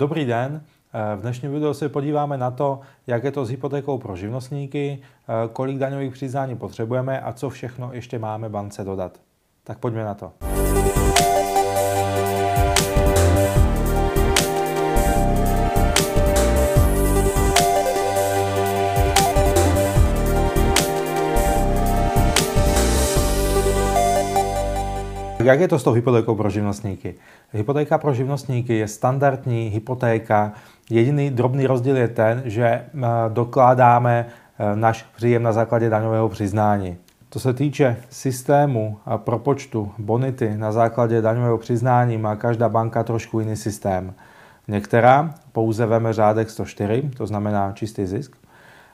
Dobrý den. V dnešním videu se podíváme na to, jak je to s hypotékou pro živnostníky, kolik daňových přiznání potřebujeme a co všechno ještě máme bance dodat. Tak pojďme na to. Jak je to s tou hypotékou pro živnostníky? Hypotéka pro živnostníky je standardní hypotéka. Jediný drobný rozdíl je ten, že eh, dokládáme eh, náš příjem na základě daňového přiznání. To se týče systému a propočtu bonity na základě daňového přiznání, má každá banka trošku jiný systém. Některá pouze veme řádek 104, to znamená čistý zisk,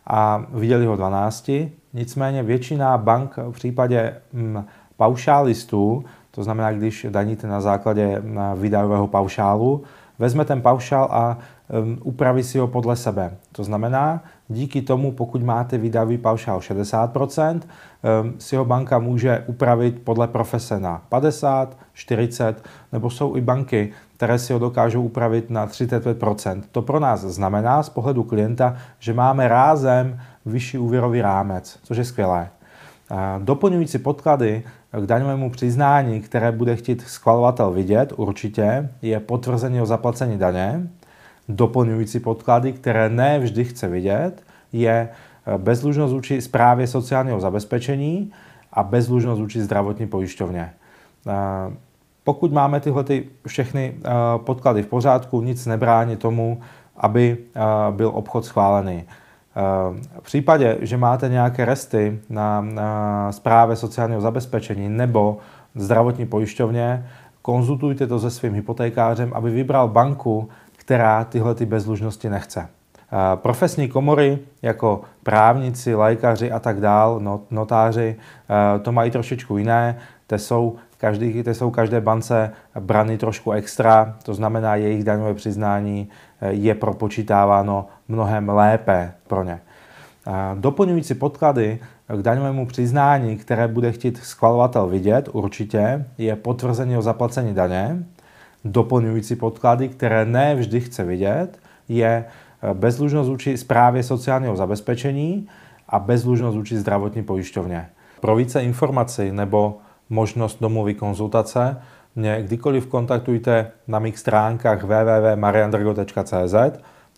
a viděli ho 12. Nicméně většina bank v případě mm, paušálistů to znamená, když daníte na základě výdajového paušálu, vezme ten paušál a um, upraví si ho podle sebe. To znamená, díky tomu, pokud máte výdajový paušál 60%, um, si ho banka může upravit podle profese na 50, 40, nebo jsou i banky, které si ho dokážou upravit na 35%. To pro nás znamená z pohledu klienta, že máme rázem vyšší úvěrový rámec, což je skvělé. Doplňující podklady k daňovému přiznání, které bude chtít schvalovatel vidět, určitě, je potvrzení o zaplacení daně. Doplňující podklady, které ne vždy chce vidět, je eh, bezlužnost vůči zprávě sociálního zabezpečení a bezlužnost vůči zdravotní pojišťovně. Eh, pokud máme tyhle ty všechny eh, podklady v pořádku, nic nebrání tomu, aby byl obchod schválený. V případě, že máte nějaké resty na, správě sociálního zabezpečení nebo zdravotní pojišťovně, konzultujte to se svým hypotékářem, aby vybral banku, která tyhle ty bezlužnosti nechce. Profesní komory jako právníci, lékaři a tak dál, notáři, to mají trošičku jiné. Te jsou, každý, te jsou každé bance brany trošku extra, to znamená, jejich daňové přiznání je propočítáváno mnohem lépe pro ně. Doplňující podklady k daňovému přiznání, které bude chtít schvalovatel vidět, určitě, je potvrzení o zaplacení daně. Doplňující podklady, které ne vždy chce vidět, je bezlužnost vůči zprávě sociálního zabezpečení a bezlužnost vůči zdravotní pojišťovně. Pro více informací nebo možnost domluvy konzultace mě kdykoliv kontaktujte na mých stránkách www.mariandrgo.cz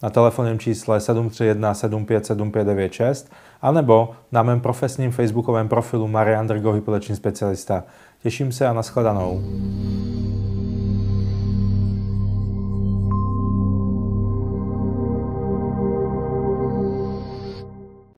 na telefonním čísle 731 757596 anebo na mém profesním facebookovém profilu Marian Drgo, hypoteční specialista. Těším se a nashledanou.